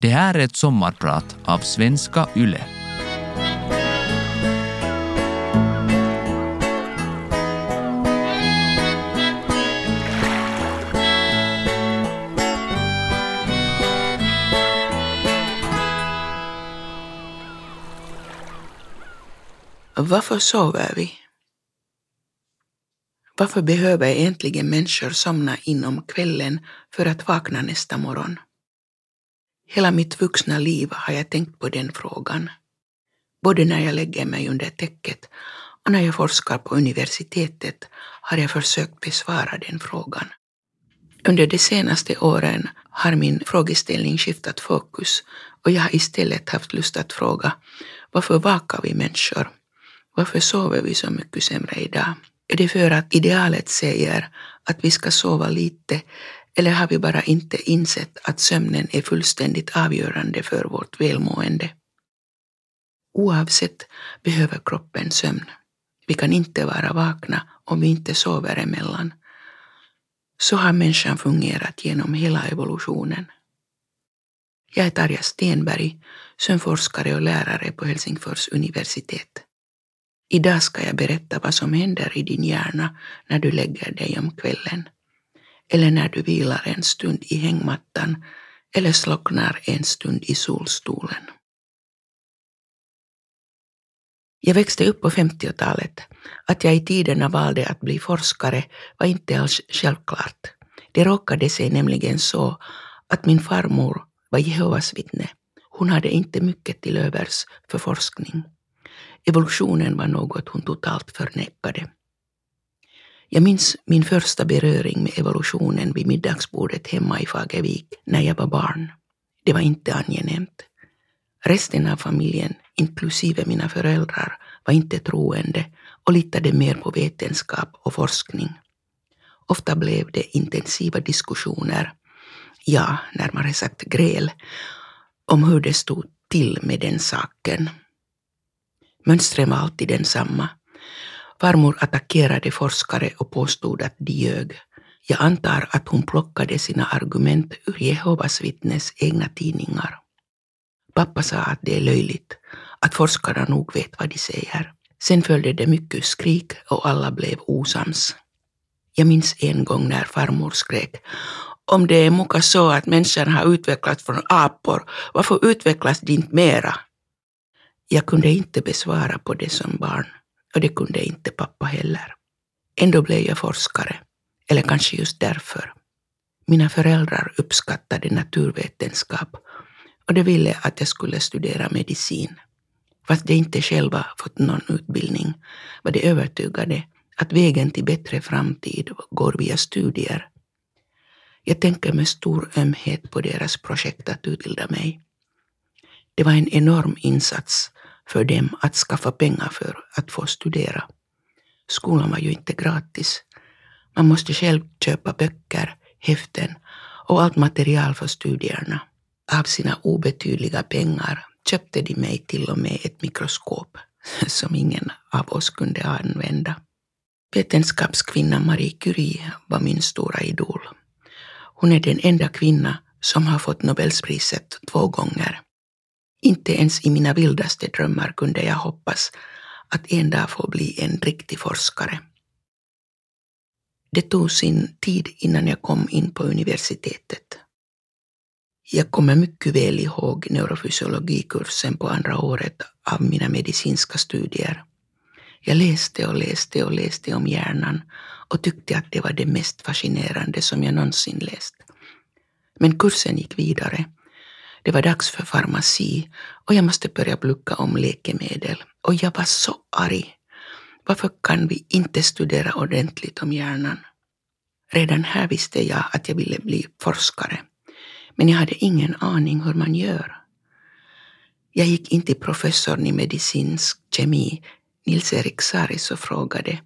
Det här är ett sommarprat av Svenska Yle. Varför sover vi? Varför behöver egentligen människor somna inom kvällen för att vakna nästa morgon? Hela mitt vuxna liv har jag tänkt på den frågan. Både när jag lägger mig under täcket och när jag forskar på universitetet har jag försökt besvara den frågan. Under de senaste åren har min frågeställning skiftat fokus och jag har istället haft lust att fråga varför vakar vi människor? Varför sover vi så mycket sämre idag? Är det för att idealet säger att vi ska sova lite eller har vi bara inte insett att sömnen är fullständigt avgörande för vårt välmående? Oavsett behöver kroppen sömn. Vi kan inte vara vakna om vi inte sover emellan. Så har människan fungerat genom hela evolutionen. Jag är Tarja Stenberg, sömnforskare och lärare på Helsingfors universitet. Idag ska jag berätta vad som händer i din hjärna när du lägger dig om kvällen. Eller när du vilar en stund i hängmattan eller slocknar en stund i solstolen. Jag växte upp på 50-talet. Att jag i tiderna valde att bli forskare var inte alls självklart. Det råkade sig nämligen så att min farmor var Jehovas vittne. Hon hade inte mycket till övers för forskning. Evolutionen var något hon totalt förnekade. Jag minns min första beröring med evolutionen vid middagsbordet hemma i Fagervik när jag var barn. Det var inte angenämt. Resten av familjen, inklusive mina föräldrar, var inte troende och litade mer på vetenskap och forskning. Ofta blev det intensiva diskussioner, ja, närmare sagt gräl, om hur det stod till med den saken. Mönstren var alltid densamma. Farmor attackerade forskare och påstod att de ljög. Jag antar att hon plockade sina argument ur Jehovas vittnes egna tidningar. Pappa sa att det är löjligt, att forskarna nog vet vad de säger. Sen följde det mycket skrik och alla blev osams. Jag minns en gång när farmor skrek om det är muka så att människan har utvecklats från apor, varför utvecklas de inte mera? Jag kunde inte besvara på det som barn och det kunde inte pappa heller. Ändå blev jag forskare, eller kanske just därför. Mina föräldrar uppskattade naturvetenskap och de ville att jag skulle studera medicin. Fast de inte själva fått någon utbildning var de övertygade att vägen till bättre framtid går via studier. Jag tänker med stor ömhet på deras projekt att utbilda mig. Det var en enorm insats för dem att skaffa pengar för att få studera. Skolan var ju inte gratis. Man måste själv köpa böcker, häften och allt material för studierna. Av sina obetydliga pengar köpte de mig till och med ett mikroskop som ingen av oss kunde använda. Vetenskapskvinnan Marie Curie var min stora idol. Hon är den enda kvinna som har fått Nobelspriset två gånger. Inte ens i mina vildaste drömmar kunde jag hoppas att en dag få bli en riktig forskare. Det tog sin tid innan jag kom in på universitetet. Jag kommer mycket väl ihåg neurofysiologikursen på andra året av mina medicinska studier. Jag läste och läste och läste om hjärnan och tyckte att det var det mest fascinerande som jag någonsin läst. Men kursen gick vidare det var dags för farmaci och jag måste börja plugga om läkemedel. Och jag var så arg. Varför kan vi inte studera ordentligt om hjärnan? Redan här visste jag att jag ville bli forskare. Men jag hade ingen aning hur man gör. Jag gick in till professorn i medicinsk kemi, Nils-Erik Saris, och frågade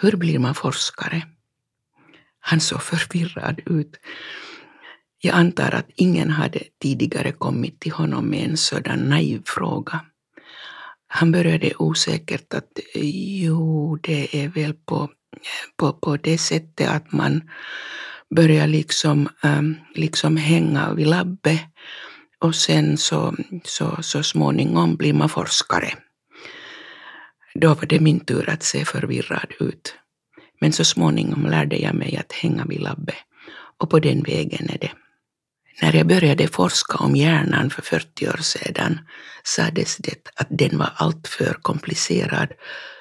hur blir man forskare? Han såg förvirrad ut jag antar att ingen hade tidigare kommit till honom med en sådan naiv fråga. Han började osäkert att jo, det är väl på, på, på det sättet att man börjar liksom, um, liksom hänga vid labbet och sen så, så, så småningom blir man forskare. Då var det min tur att se förvirrad ut. Men så småningom lärde jag mig att hänga vid labbet och på den vägen är det. När jag började forska om hjärnan för 40 år sedan sades det att den var alltför komplicerad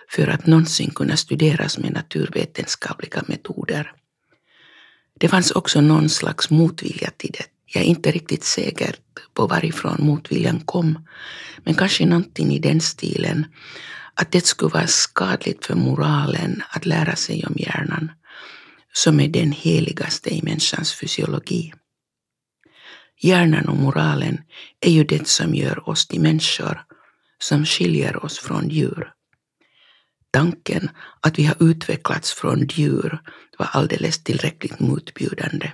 för att någonsin kunna studeras med naturvetenskapliga metoder. Det fanns också någon slags motvilja till det. Jag är inte riktigt säker på varifrån motviljan kom, men kanske någonting i den stilen att det skulle vara skadligt för moralen att lära sig om hjärnan, som är den heligaste i människans fysiologi. Hjärnan och moralen är ju det som gör oss till människor, som skiljer oss från djur. Tanken att vi har utvecklats från djur var alldeles tillräckligt motbjudande.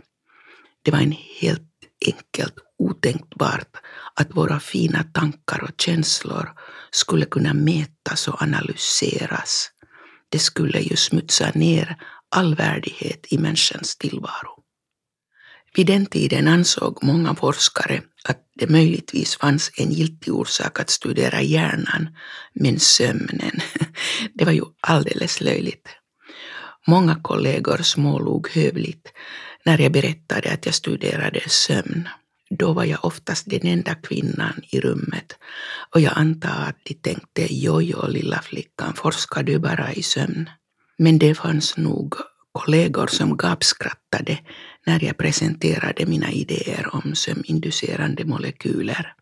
Det var en helt enkelt otänkbart att våra fina tankar och känslor skulle kunna mätas och analyseras. Det skulle ju smutsa ner all värdighet i människans tillvaro. Vid den tiden ansåg många forskare att det möjligtvis fanns en giltig orsak att studera hjärnan, men sömnen, det var ju alldeles löjligt. Många kollegor smålog hövligt när jag berättade att jag studerade sömn. Då var jag oftast den enda kvinnan i rummet och jag antar att de tänkte jojo lilla flickan, forskar du bara i sömn? Men det fanns nog kollegor som gapskrattade när jag presenterade mina idéer om sömninducerande molekyler.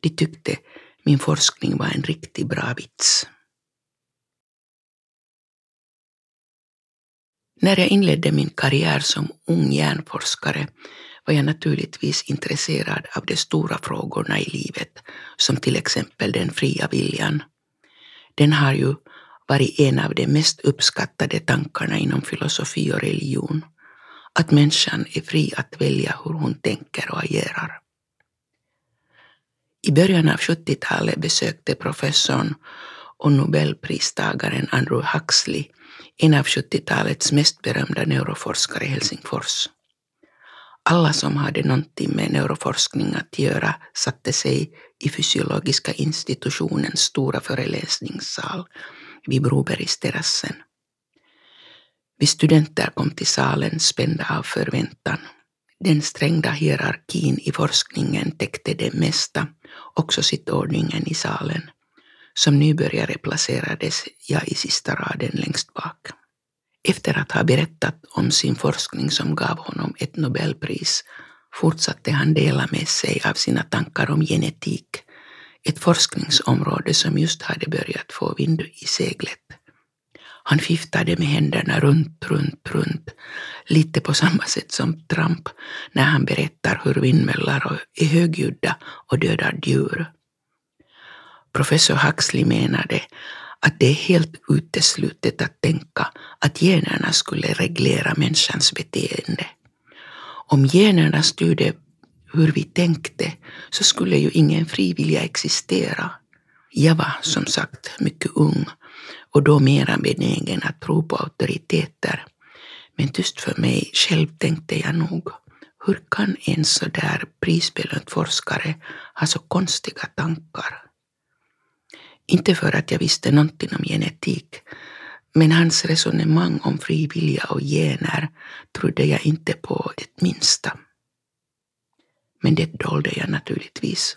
De tyckte min forskning var en riktigt bra vits. När jag inledde min karriär som ung hjärnforskare var jag naturligtvis intresserad av de stora frågorna i livet, som till exempel den fria viljan. Den har ju varit en av de mest uppskattade tankarna inom filosofi och religion, att människan är fri att välja hur hon tänker och agerar. I början av 70-talet besökte professorn och nobelpristagaren Andrew Huxley en av 70-talets mest berömda neuroforskare i Helsingfors. Alla som hade någonting med neuroforskning att göra satte sig i fysiologiska institutionens stora föreläsningssal vid Brobergsterrassen. Vi studenter kom till salen spända av förväntan. Den strängda hierarkin i forskningen täckte det mesta, också sittordningen i salen. Som nybörjare placerades jag i sista raden längst bak. Efter att ha berättat om sin forskning som gav honom ett nobelpris fortsatte han dela med sig av sina tankar om genetik, ett forskningsområde som just hade börjat få vind i seglet. Han fiftade med händerna runt, runt, runt, lite på samma sätt som Trump när han berättar hur vindmöllar är högljudda och dödar djur. Professor Huxley menade att det är helt uteslutet att tänka att generna skulle reglera människans beteende. Om generna styrde hur vi tänkte så skulle ju ingen frivilliga existera. Jag var som sagt mycket ung och då mera benägen att tro på auktoriteter. Men tyst för mig själv tänkte jag nog, hur kan en så där prisbelönt forskare ha så konstiga tankar? Inte för att jag visste någonting om genetik, men hans resonemang om fri vilja och gener trodde jag inte på det minsta. Men det dolde jag naturligtvis.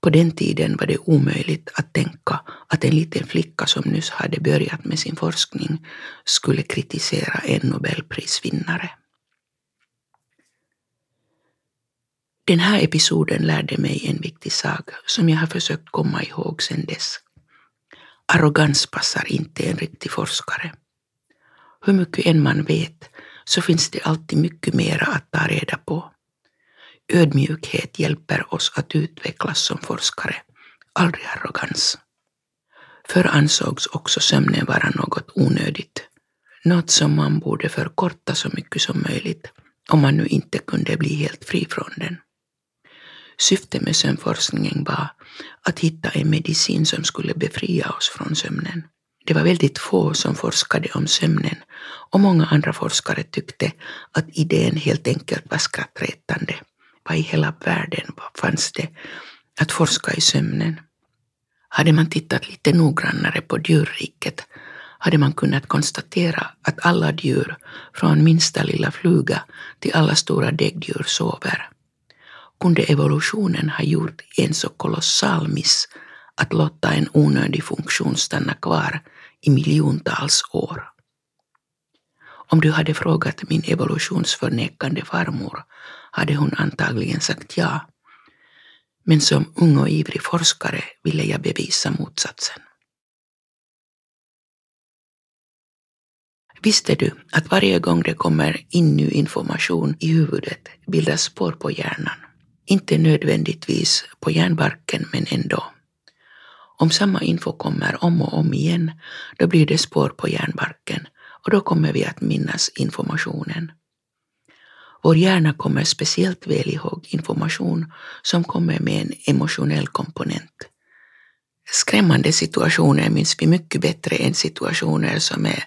På den tiden var det omöjligt att tänka att en liten flicka som nyss hade börjat med sin forskning skulle kritisera en nobelprisvinnare. Den här episoden lärde mig en viktig sak som jag har försökt komma ihåg sedan dess. Arrogans passar inte en riktig forskare. Hur mycket än man vet så finns det alltid mycket mera att ta reda på. Ödmjukhet hjälper oss att utvecklas som forskare, aldrig arrogans. Förr ansågs också sömnen vara något onödigt, något som man borde förkorta så mycket som möjligt om man nu inte kunde bli helt fri från den. Syftet med sömnforskningen var att hitta en medicin som skulle befria oss från sömnen. Det var väldigt få som forskade om sömnen och många andra forskare tyckte att idén helt enkelt var skrattretande pappa i hela världen fanns det att forska i sömnen. Hade man tittat lite noggrannare på djurriket hade man kunnat konstatera att alla djur, från minsta lilla fluga till alla stora däggdjur, sover. Kunde evolutionen ha gjort en så kolossal miss att låta en onödig funktion stanna kvar i miljontals år? Om du hade frågat min evolutionsförnekande farmor hade hon antagligen sagt ja. Men som ung och ivrig forskare ville jag bevisa motsatsen. Visste du att varje gång det kommer in ny information i huvudet bildas spår på hjärnan? Inte nödvändigtvis på hjärnbarken, men ändå. Om samma info kommer om och om igen, då blir det spår på hjärnbarken och då kommer vi att minnas informationen. Vår hjärna kommer speciellt väl ihåg information som kommer med en emotionell komponent. Skrämmande situationer minns vi mycket bättre än situationer som är,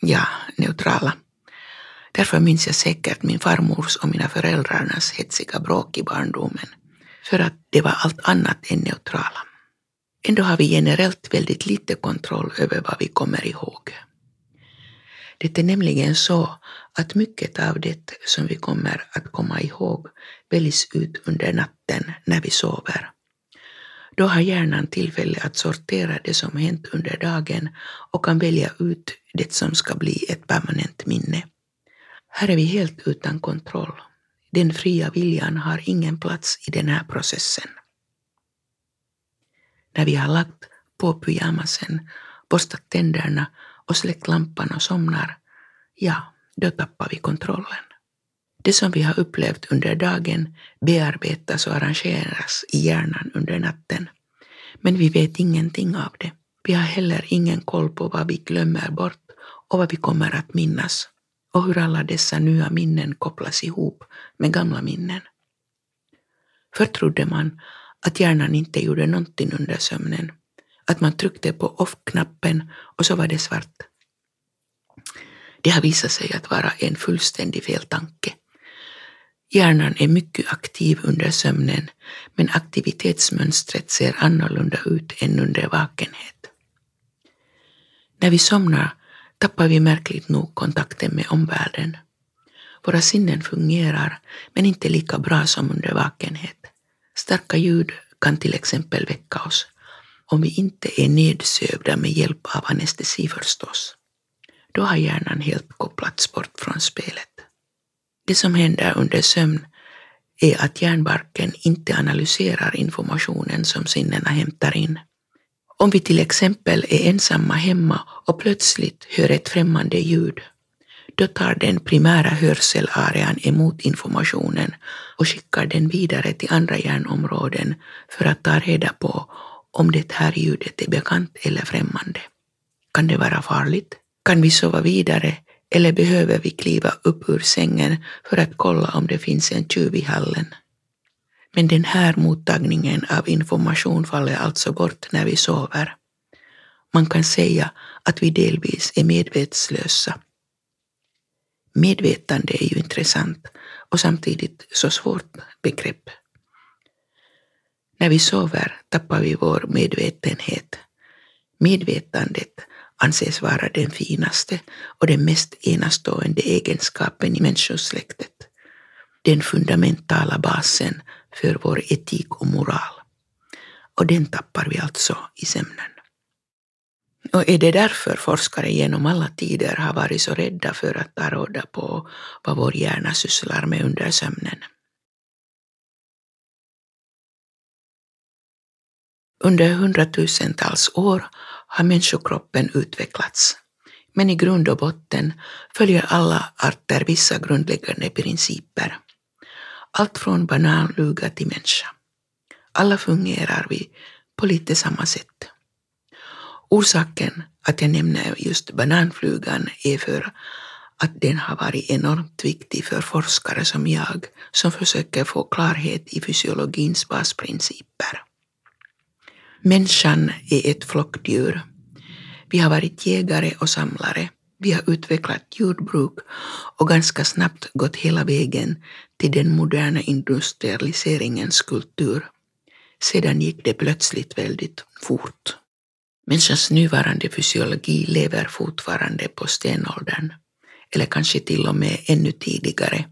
ja, neutrala. Därför minns jag säkert min farmors och mina föräldrarnas hetsiga bråk i barndomen. För att det var allt annat än neutrala. Ändå har vi generellt väldigt lite kontroll över vad vi kommer ihåg. Det är nämligen så att mycket av det som vi kommer att komma ihåg väljs ut under natten när vi sover. Då har hjärnan tillfälle att sortera det som hänt under dagen och kan välja ut det som ska bli ett permanent minne. Här är vi helt utan kontroll. Den fria viljan har ingen plats i den här processen. När vi har lagt på pyjamasen, borstat tänderna och släckt lampan och somnar, ja, då tappar vi kontrollen. Det som vi har upplevt under dagen bearbetas och arrangeras i hjärnan under natten. Men vi vet ingenting av det. Vi har heller ingen koll på vad vi glömmer bort och vad vi kommer att minnas och hur alla dessa nya minnen kopplas ihop med gamla minnen. Förr trodde man att hjärnan inte gjorde någonting under sömnen, att man tryckte på off-knappen och så var det svart. Det har visat sig att vara en fullständig feltanke. Hjärnan är mycket aktiv under sömnen, men aktivitetsmönstret ser annorlunda ut än under vakenhet. När vi somnar tappar vi märkligt nog kontakten med omvärlden. Våra sinnen fungerar, men inte lika bra som under vakenhet. Starka ljud kan till exempel väcka oss, om vi inte är nedsövda med hjälp av anestesi förstås. Då har hjärnan helt kopplats bort från spelet. Det som händer under sömn är att hjärnbarken inte analyserar informationen som sinnena hämtar in. Om vi till exempel är ensamma hemma och plötsligt hör ett främmande ljud, då tar den primära hörselarean emot informationen och skickar den vidare till andra hjärnområden för att ta reda på om det här ljudet är bekant eller främmande. Kan det vara farligt? Kan vi sova vidare eller behöver vi kliva upp ur sängen för att kolla om det finns en tjuv i hallen? Men den här mottagningen av information faller alltså bort när vi sover. Man kan säga att vi delvis är medvetslösa. Medvetande är ju intressant och samtidigt så svårt begrepp. När vi sover tappar vi vår medvetenhet. Medvetandet anses vara den finaste och den mest enastående egenskapen i människosläktet. Den fundamentala basen för vår etik och moral. Och den tappar vi alltså i sömnen. Och är det därför forskare genom alla tider har varit så rädda för att ta råda på vad vår hjärna sysslar med under sömnen? Under hundratusentals år har människokroppen utvecklats. Men i grund och botten följer alla arter vissa grundläggande principer. Allt från bananluga till människa. Alla fungerar vi på lite samma sätt. Orsaken att jag nämner just bananflugan är för att den har varit enormt viktig för forskare som jag som försöker få klarhet i fysiologins basprinciper. Människan är ett flockdjur. Vi har varit jägare och samlare. Vi har utvecklat jordbruk och ganska snabbt gått hela vägen till den moderna industrialiseringens kultur. Sedan gick det plötsligt väldigt fort. Människans nuvarande fysiologi lever fortfarande på stenåldern, eller kanske till och med ännu tidigare.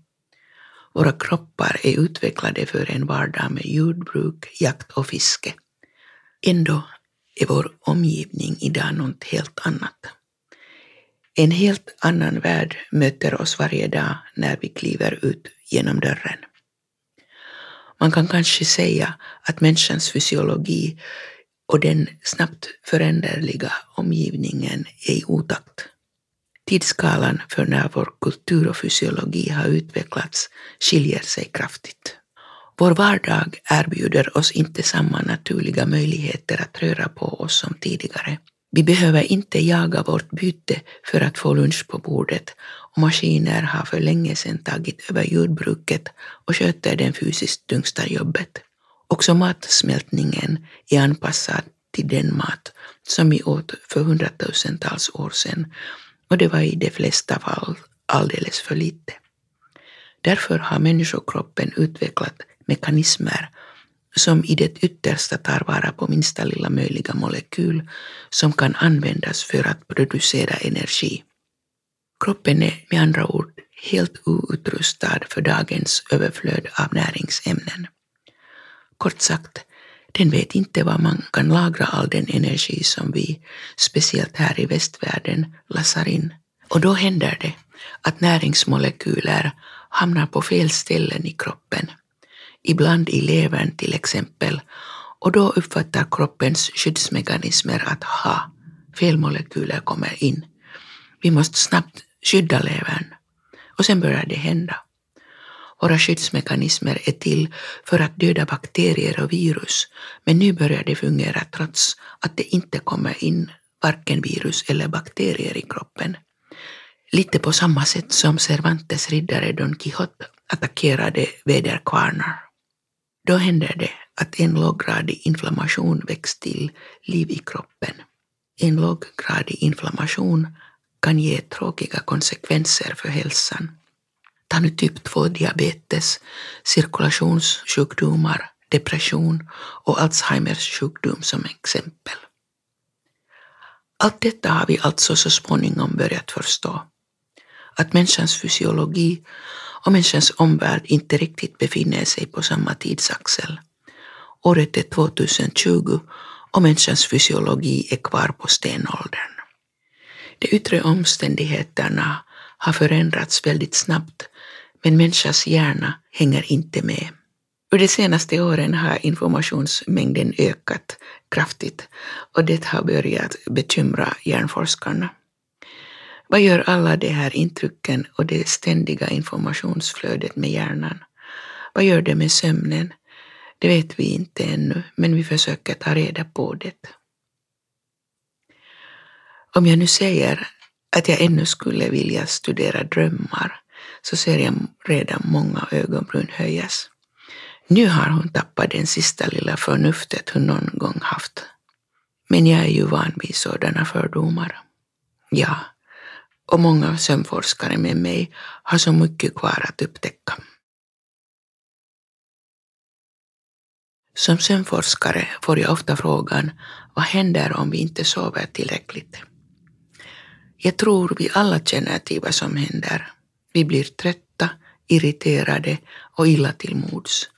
Våra kroppar är utvecklade för en vardag med jordbruk, jakt och fiske. Ändå är vår omgivning idag något helt annat. En helt annan värld möter oss varje dag när vi kliver ut genom dörren. Man kan kanske säga att människans fysiologi och den snabbt föränderliga omgivningen är i otakt. Tidsskalan för när vår kultur och fysiologi har utvecklats skiljer sig kraftigt. Vår vardag erbjuder oss inte samma naturliga möjligheter att röra på oss som tidigare. Vi behöver inte jaga vårt byte för att få lunch på bordet och maskiner har för länge sedan tagit över jordbruket och sköter det fysiskt tyngsta jobbet. Också matsmältningen är anpassad till den mat som vi åt för hundratusentals år sedan och det var i de flesta fall alldeles för lite. Därför har människokroppen utvecklat mekanismer som i det yttersta tar vara på minsta lilla möjliga molekyl som kan användas för att producera energi. Kroppen är med andra ord helt outrustad för dagens överflöd av näringsämnen. Kort sagt, den vet inte var man kan lagra all den energi som vi, speciellt här i västvärlden, lassar in. Och då händer det att näringsmolekyler hamnar på fel ställen i kroppen ibland i levern till exempel, och då uppfattar kroppens skyddsmekanismer att ha, fel molekyler kommer in. Vi måste snabbt skydda levern. Och sen börjar det hända. Våra skyddsmekanismer är till för att döda bakterier och virus, men nu börjar det fungera trots att det inte kommer in varken virus eller bakterier i kroppen. Lite på samma sätt som Cervantes riddare Don Quixote attackerade väderkvarnar. Då händer det att en låggradig inflammation väcks till liv i kroppen. En låggradig inflammation kan ge tråkiga konsekvenser för hälsan. Ta nu typ 2-diabetes, cirkulationssjukdomar, depression och Alzheimers sjukdom som exempel. Allt detta har vi alltså så småningom börjat förstå. Att människans fysiologi och människans omvärld inte riktigt befinner sig på samma tidsaxel. Året är 2020 och människans fysiologi är kvar på stenåldern. De yttre omständigheterna har förändrats väldigt snabbt men människans hjärna hänger inte med. Under de senaste åren har informationsmängden ökat kraftigt och det har börjat bekymra hjärnforskarna. Vad gör alla de här intrycken och det ständiga informationsflödet med hjärnan? Vad gör det med sömnen? Det vet vi inte ännu, men vi försöker ta reda på det. Om jag nu säger att jag ännu skulle vilja studera drömmar så ser jag redan många ögonbryn höjas. Nu har hon tappat den sista lilla förnuftet hon någon gång haft. Men jag är ju van vid sådana fördomar. Ja, och många sömnforskare med mig har så mycket kvar att upptäcka. Som sömnforskare får jag ofta frågan vad händer om vi inte sover tillräckligt? Jag tror vi alla känner till vad som händer. Vi blir trötta, irriterade och illa till mods.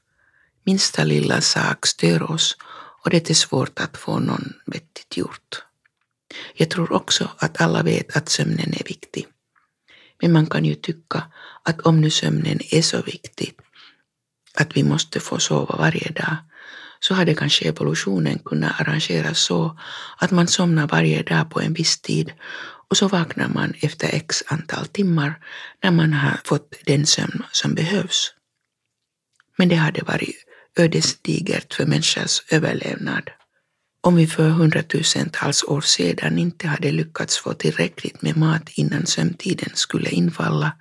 Minsta lilla sak stör oss och det är svårt att få någon vettigt gjort. Jag tror också att alla vet att sömnen är viktig. Men man kan ju tycka att om nu sömnen är så viktig att vi måste få sova varje dag så hade kanske evolutionen kunnat arrangeras så att man somnar varje dag på en viss tid och så vaknar man efter x antal timmar när man har fått den sömn som behövs. Men det hade varit ödesdigert för människans överlevnad. Om vi för hundratusentals år sedan inte hade lyckats få tillräckligt med mat innan sömntiden skulle infalla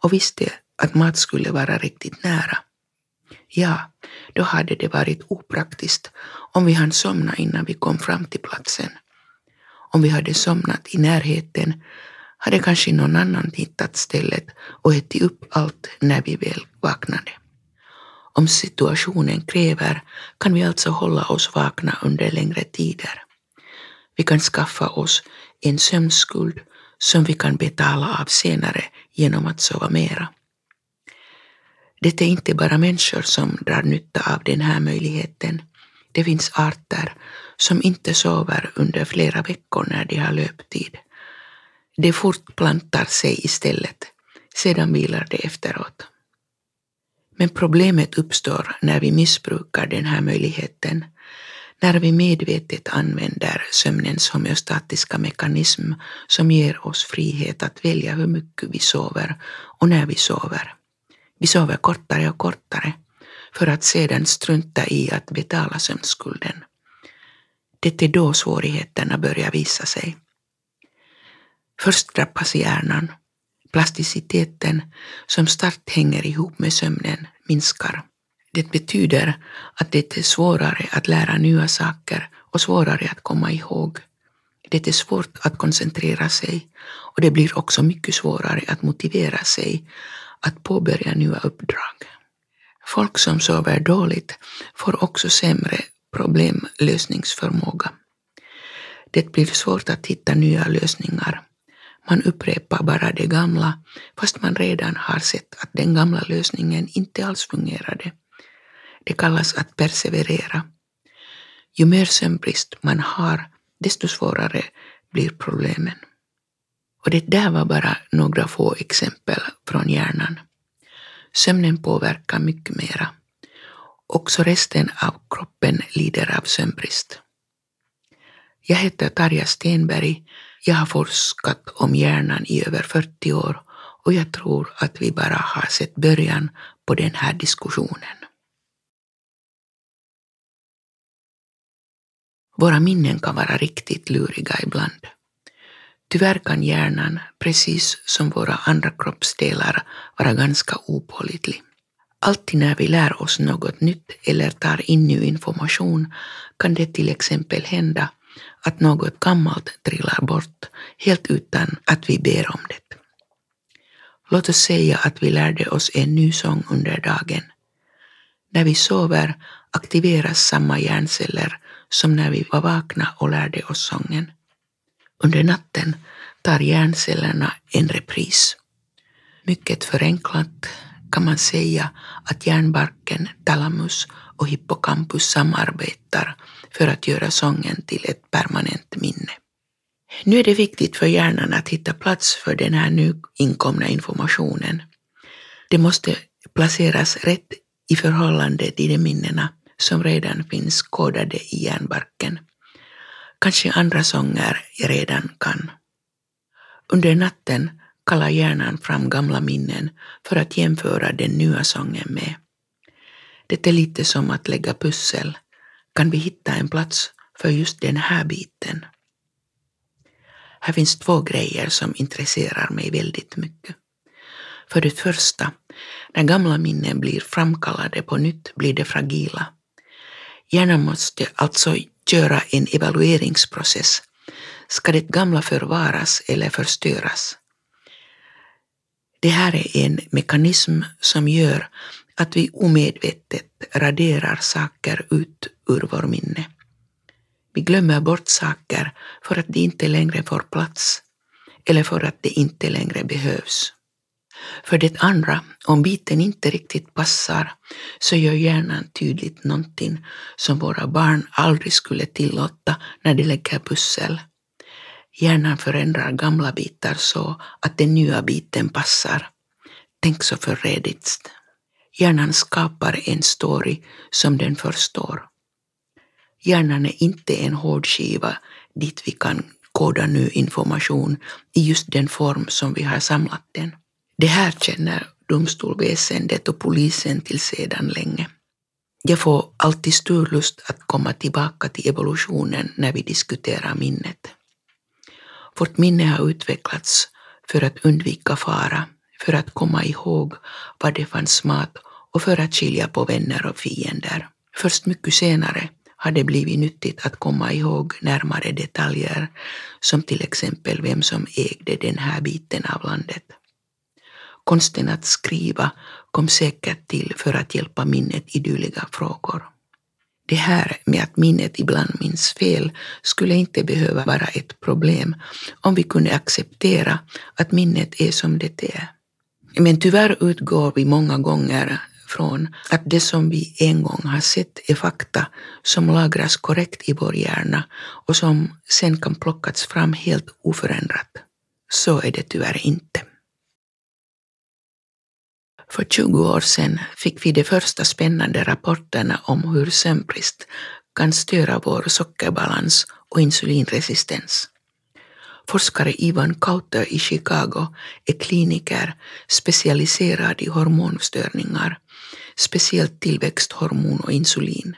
och visste att mat skulle vara riktigt nära, ja, då hade det varit opraktiskt om vi hann somna innan vi kom fram till platsen. Om vi hade somnat i närheten hade kanske någon annan hittat stället och ätit upp allt när vi väl vaknade. Om situationen kräver kan vi alltså hålla oss vakna under längre tider. Vi kan skaffa oss en sömnskuld som vi kan betala av senare genom att sova mera. Det är inte bara människor som drar nytta av den här möjligheten. Det finns arter som inte sover under flera veckor när de har löptid. De fortplantar sig istället, sedan vilar de efteråt. Men problemet uppstår när vi missbrukar den här möjligheten, när vi medvetet använder sömnens homeostatiska mekanism som ger oss frihet att välja hur mycket vi sover och när vi sover. Vi sover kortare och kortare för att sedan strunta i att betala sömnskulden. Det är då svårigheterna börjar visa sig. Först drabbas hjärnan. Plasticiteten, som starkt hänger ihop med sömnen, minskar. Det betyder att det är svårare att lära nya saker och svårare att komma ihåg. Det är svårt att koncentrera sig och det blir också mycket svårare att motivera sig att påbörja nya uppdrag. Folk som sover dåligt får också sämre problemlösningsförmåga. Det blir svårt att hitta nya lösningar. Man upprepar bara det gamla fast man redan har sett att den gamla lösningen inte alls fungerade. Det kallas att perseverera. Ju mer sömnbrist man har, desto svårare blir problemen. Och det där var bara några få exempel från hjärnan. Sömnen påverkar mycket mera. Också resten av kroppen lider av sömnbrist. Jag heter Tarja Stenberg. Jag har forskat om hjärnan i över 40 år och jag tror att vi bara har sett början på den här diskussionen. Våra minnen kan vara riktigt luriga ibland. Tyvärr kan hjärnan, precis som våra andra kroppsdelar, vara ganska opålitlig. Alltid när vi lär oss något nytt eller tar in ny information kan det till exempel hända att något gammalt trillar bort helt utan att vi ber om det. Låt oss säga att vi lärde oss en ny sång under dagen. När vi sover aktiveras samma hjärnceller som när vi var vakna och lärde oss sången. Under natten tar hjärncellerna en repris. Mycket förenklat kan man säga att hjärnbarken, talamus och hippocampus samarbetar för att göra sången till ett permanent minne. Nu är det viktigt för hjärnan att hitta plats för den här nu inkomna informationen. Det måste placeras rätt i förhållande till de minnena som redan finns kodade i hjärnbarken. Kanske andra sånger jag redan kan. Under natten kallar hjärnan fram gamla minnen för att jämföra den nya sången med. Det är lite som att lägga pussel. Kan vi hitta en plats för just den här biten? Här finns två grejer som intresserar mig väldigt mycket. För det första, när gamla minnen blir framkallade på nytt blir de fragila. Hjärnan måste alltså göra en evalueringsprocess. Ska det gamla förvaras eller förstöras? Det här är en mekanism som gör att vi omedvetet raderar saker ut ur vår minne. Vi glömmer bort saker för att de inte längre får plats eller för att de inte längre behövs. För det andra, om biten inte riktigt passar så gör hjärnan tydligt någonting som våra barn aldrig skulle tillåta när de lägger pussel. Hjärnan förändrar gamla bitar så att den nya biten passar. Tänk så förrädiskt. Hjärnan skapar en story som den förstår. Hjärnan är inte en hård skiva dit vi kan koda ny information i just den form som vi har samlat den. Det här känner domstolväsendet och polisen till sedan länge. Jag får alltid stor lust att komma tillbaka till evolutionen när vi diskuterar minnet. Vårt minne har utvecklats för att undvika fara, för att komma ihåg var det fanns mat och för att skilja på vänner och fiender. Först mycket senare har det blivit nyttigt att komma ihåg närmare detaljer, som till exempel vem som ägde den här biten av landet. Konsten att skriva kom säkert till för att hjälpa minnet i dylika frågor. Det här med att minnet ibland minns fel skulle inte behöva vara ett problem om vi kunde acceptera att minnet är som det är. Men tyvärr utgår vi många gånger från att det som vi en gång har sett är fakta som lagras korrekt i vår hjärna och som sen kan plockas fram helt oförändrat. Så är det tyvärr inte. För 20 år sedan fick vi de första spännande rapporterna om hur sömnbrist kan störa vår sockerbalans och insulinresistens. Forskare Ivan Kauter i Chicago är kliniker specialiserad i hormonstörningar, speciellt tillväxthormon och insulin,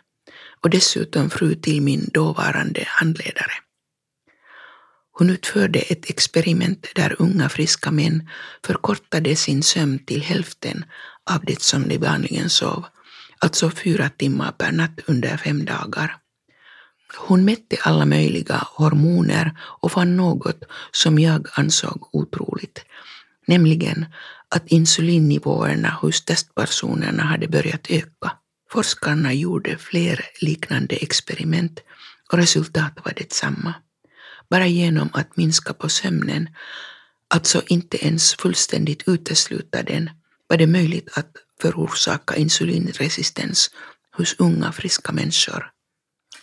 och dessutom fru till min dåvarande handledare. Hon utförde ett experiment där unga friska män förkortade sin sömn till hälften av det som de vanligen sov, alltså fyra timmar per natt under fem dagar. Hon mätte alla möjliga hormoner och fann något som jag ansåg otroligt, nämligen att insulinnivåerna hos testpersonerna hade börjat öka. Forskarna gjorde fler liknande experiment och resultatet var detsamma bara genom att minska på sömnen, alltså inte ens fullständigt utesluta den, var det möjligt att förorsaka insulinresistens hos unga friska människor.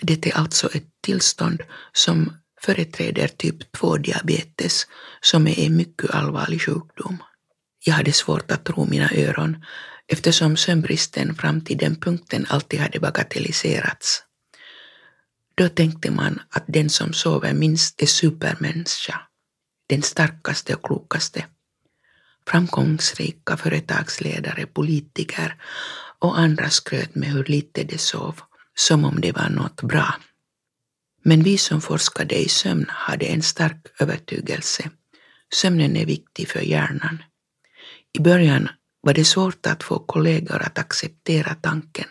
Det är alltså ett tillstånd som företräder typ 2-diabetes som är en mycket allvarlig sjukdom. Jag hade svårt att tro mina öron eftersom sömnbristen fram till den punkten alltid hade bagatelliserats. Då tänkte man att den som sover minst är supermänniska, den starkaste och klokaste. Framgångsrika företagsledare, politiker och andra skröt med hur lite de sov, som om det var något bra. Men vi som forskade i sömn hade en stark övertygelse. Sömnen är viktig för hjärnan. I början var det svårt att få kollegor att acceptera tanken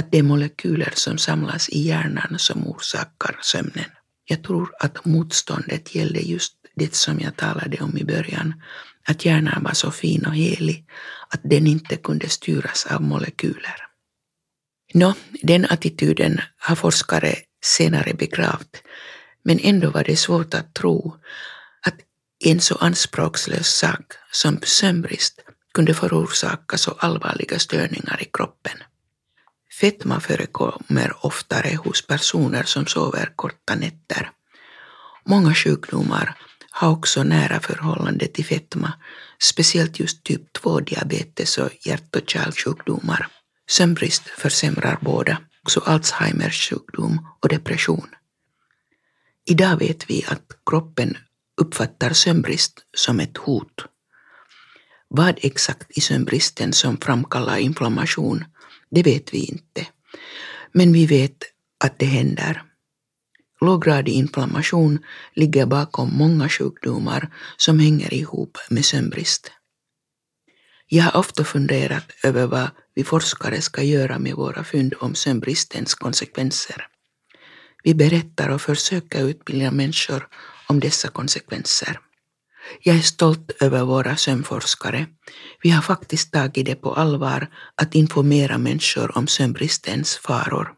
att det är molekyler som samlas i hjärnan som orsakar sömnen. Jag tror att motståndet gällde just det som jag talade om i början, att hjärnan var så fin och helig att den inte kunde styras av molekyler. Nå, den attityden har forskare senare begravt, men ändå var det svårt att tro att en så anspråkslös sak som sömnbrist kunde förorsaka så allvarliga störningar i kroppen. Fetma förekommer oftare hos personer som sover korta nätter. Många sjukdomar har också nära förhållande till fetma, speciellt just typ 2-diabetes och hjärt och kärlsjukdomar. Sömnbrist försämrar båda, också Alzheimers sjukdom och depression. Idag vet vi att kroppen uppfattar sömnbrist som ett hot. Vad exakt i sömnbristen som framkallar inflammation det vet vi inte. Men vi vet att det händer. Låggradig inflammation ligger bakom många sjukdomar som hänger ihop med sömnbrist. Jag har ofta funderat över vad vi forskare ska göra med våra fynd om sömnbristens konsekvenser. Vi berättar och försöker utbilda människor om dessa konsekvenser. Jag är stolt över våra sömnforskare. Vi har faktiskt tagit det på allvar att informera människor om sömnbristens faror.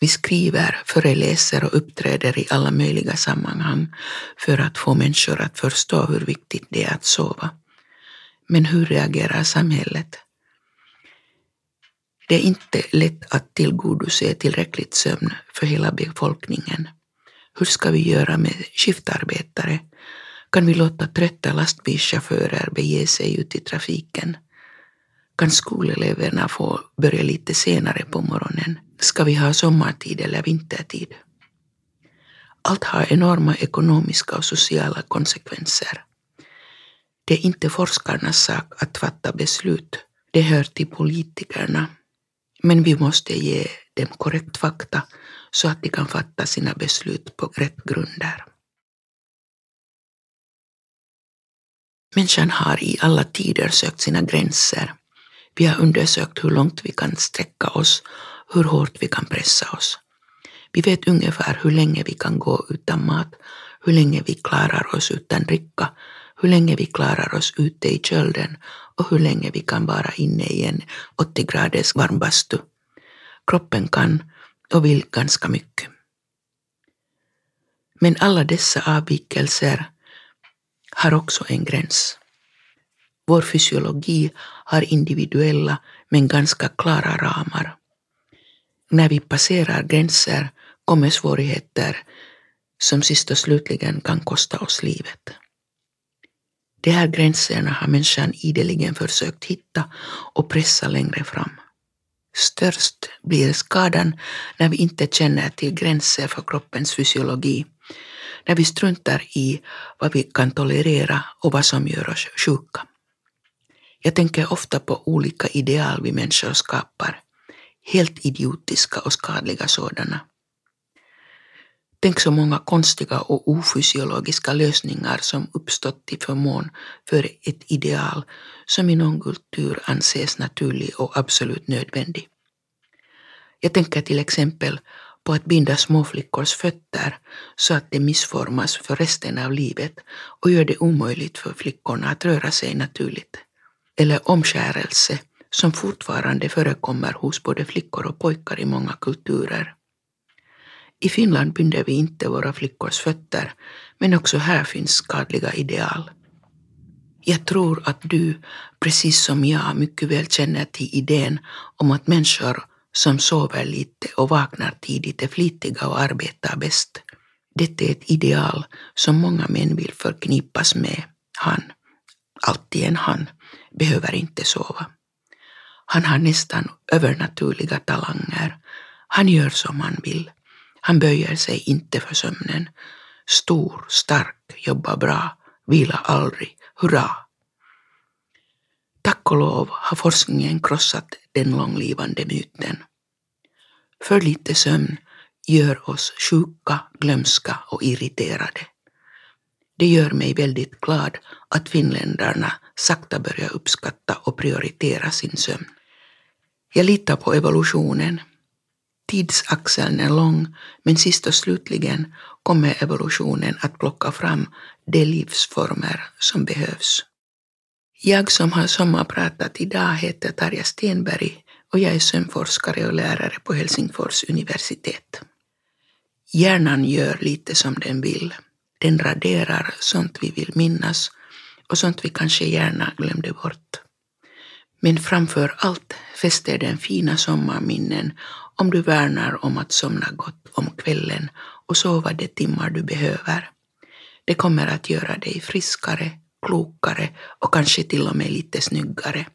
Vi skriver, föreläser och uppträder i alla möjliga sammanhang för att få människor att förstå hur viktigt det är att sova. Men hur reagerar samhället? Det är inte lätt att tillgodose tillräckligt sömn för hela befolkningen. Hur ska vi göra med skiftarbetare, kan vi låta trötta lastbilschaufförer bege sig ut i trafiken? Kan skoleleverna få börja lite senare på morgonen? Ska vi ha sommartid eller vintertid? Allt har enorma ekonomiska och sociala konsekvenser. Det är inte forskarnas sak att fatta beslut, det hör till politikerna. Men vi måste ge dem korrekt fakta så att de kan fatta sina beslut på rätt grunder. Människan har i alla tider sökt sina gränser. Vi har undersökt hur långt vi kan sträcka oss, hur hårt vi kan pressa oss. Vi vet ungefär hur länge vi kan gå utan mat, hur länge vi klarar oss utan dricka, hur länge vi klarar oss ute i kölden och hur länge vi kan vara inne i en 80 graders varmbastu. Kroppen kan och vill ganska mycket. Men alla dessa avvikelser har också en gräns. Vår fysiologi har individuella men ganska klara ramar. När vi passerar gränser kommer svårigheter som sist och slutligen kan kosta oss livet. De här gränserna har människan ideligen försökt hitta och pressa längre fram. Störst blir skadan när vi inte känner till gränser för kroppens fysiologi, när vi struntar i vad vi kan tolerera och vad som gör oss sjuka. Jag tänker ofta på olika ideal vi människor skapar, helt idiotiska och skadliga sådana. Tänk så många konstiga och ofysiologiska lösningar som uppstått till förmån för ett ideal som i någon kultur anses naturlig och absolut nödvändig. Jag tänker till exempel på att binda småflickors fötter så att de missformas för resten av livet och gör det omöjligt för flickorna att röra sig naturligt. Eller omskärelse som fortfarande förekommer hos både flickor och pojkar i många kulturer. I Finland binder vi inte våra flickors fötter, men också här finns skadliga ideal. Jag tror att du, precis som jag, mycket väl känner till idén om att människor som sover lite och vaknar tidigt är flitiga och arbetar bäst. Detta är ett ideal som många män vill förknippas med. Han, alltid en han, behöver inte sova. Han har nästan övernaturliga talanger. Han gör som han vill. Han böjer sig inte för sömnen. Stor, stark, jobbar bra, vilar aldrig, hurra! Tack och lov har forskningen krossat den långlivande myten. För lite sömn gör oss sjuka, glömska och irriterade. Det gör mig väldigt glad att finländarna sakta börjar uppskatta och prioritera sin sömn. Jag litar på evolutionen Tidsaxeln är lång, men sist och slutligen kommer evolutionen att plocka fram de livsformer som behövs. Jag som har sommarpratat idag heter Tarja Stenberg och jag är sömnforskare och lärare på Helsingfors universitet. Hjärnan gör lite som den vill. Den raderar sånt vi vill minnas och sånt vi kanske gärna glömde bort. Men framför allt fäster den fina sommarminnen om du värnar om att somna gott om kvällen och sova de timmar du behöver. Det kommer att göra dig friskare, klokare och kanske till och med lite snyggare.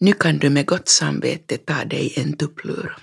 Nu kan du med gott samvete ta dig en tupplur.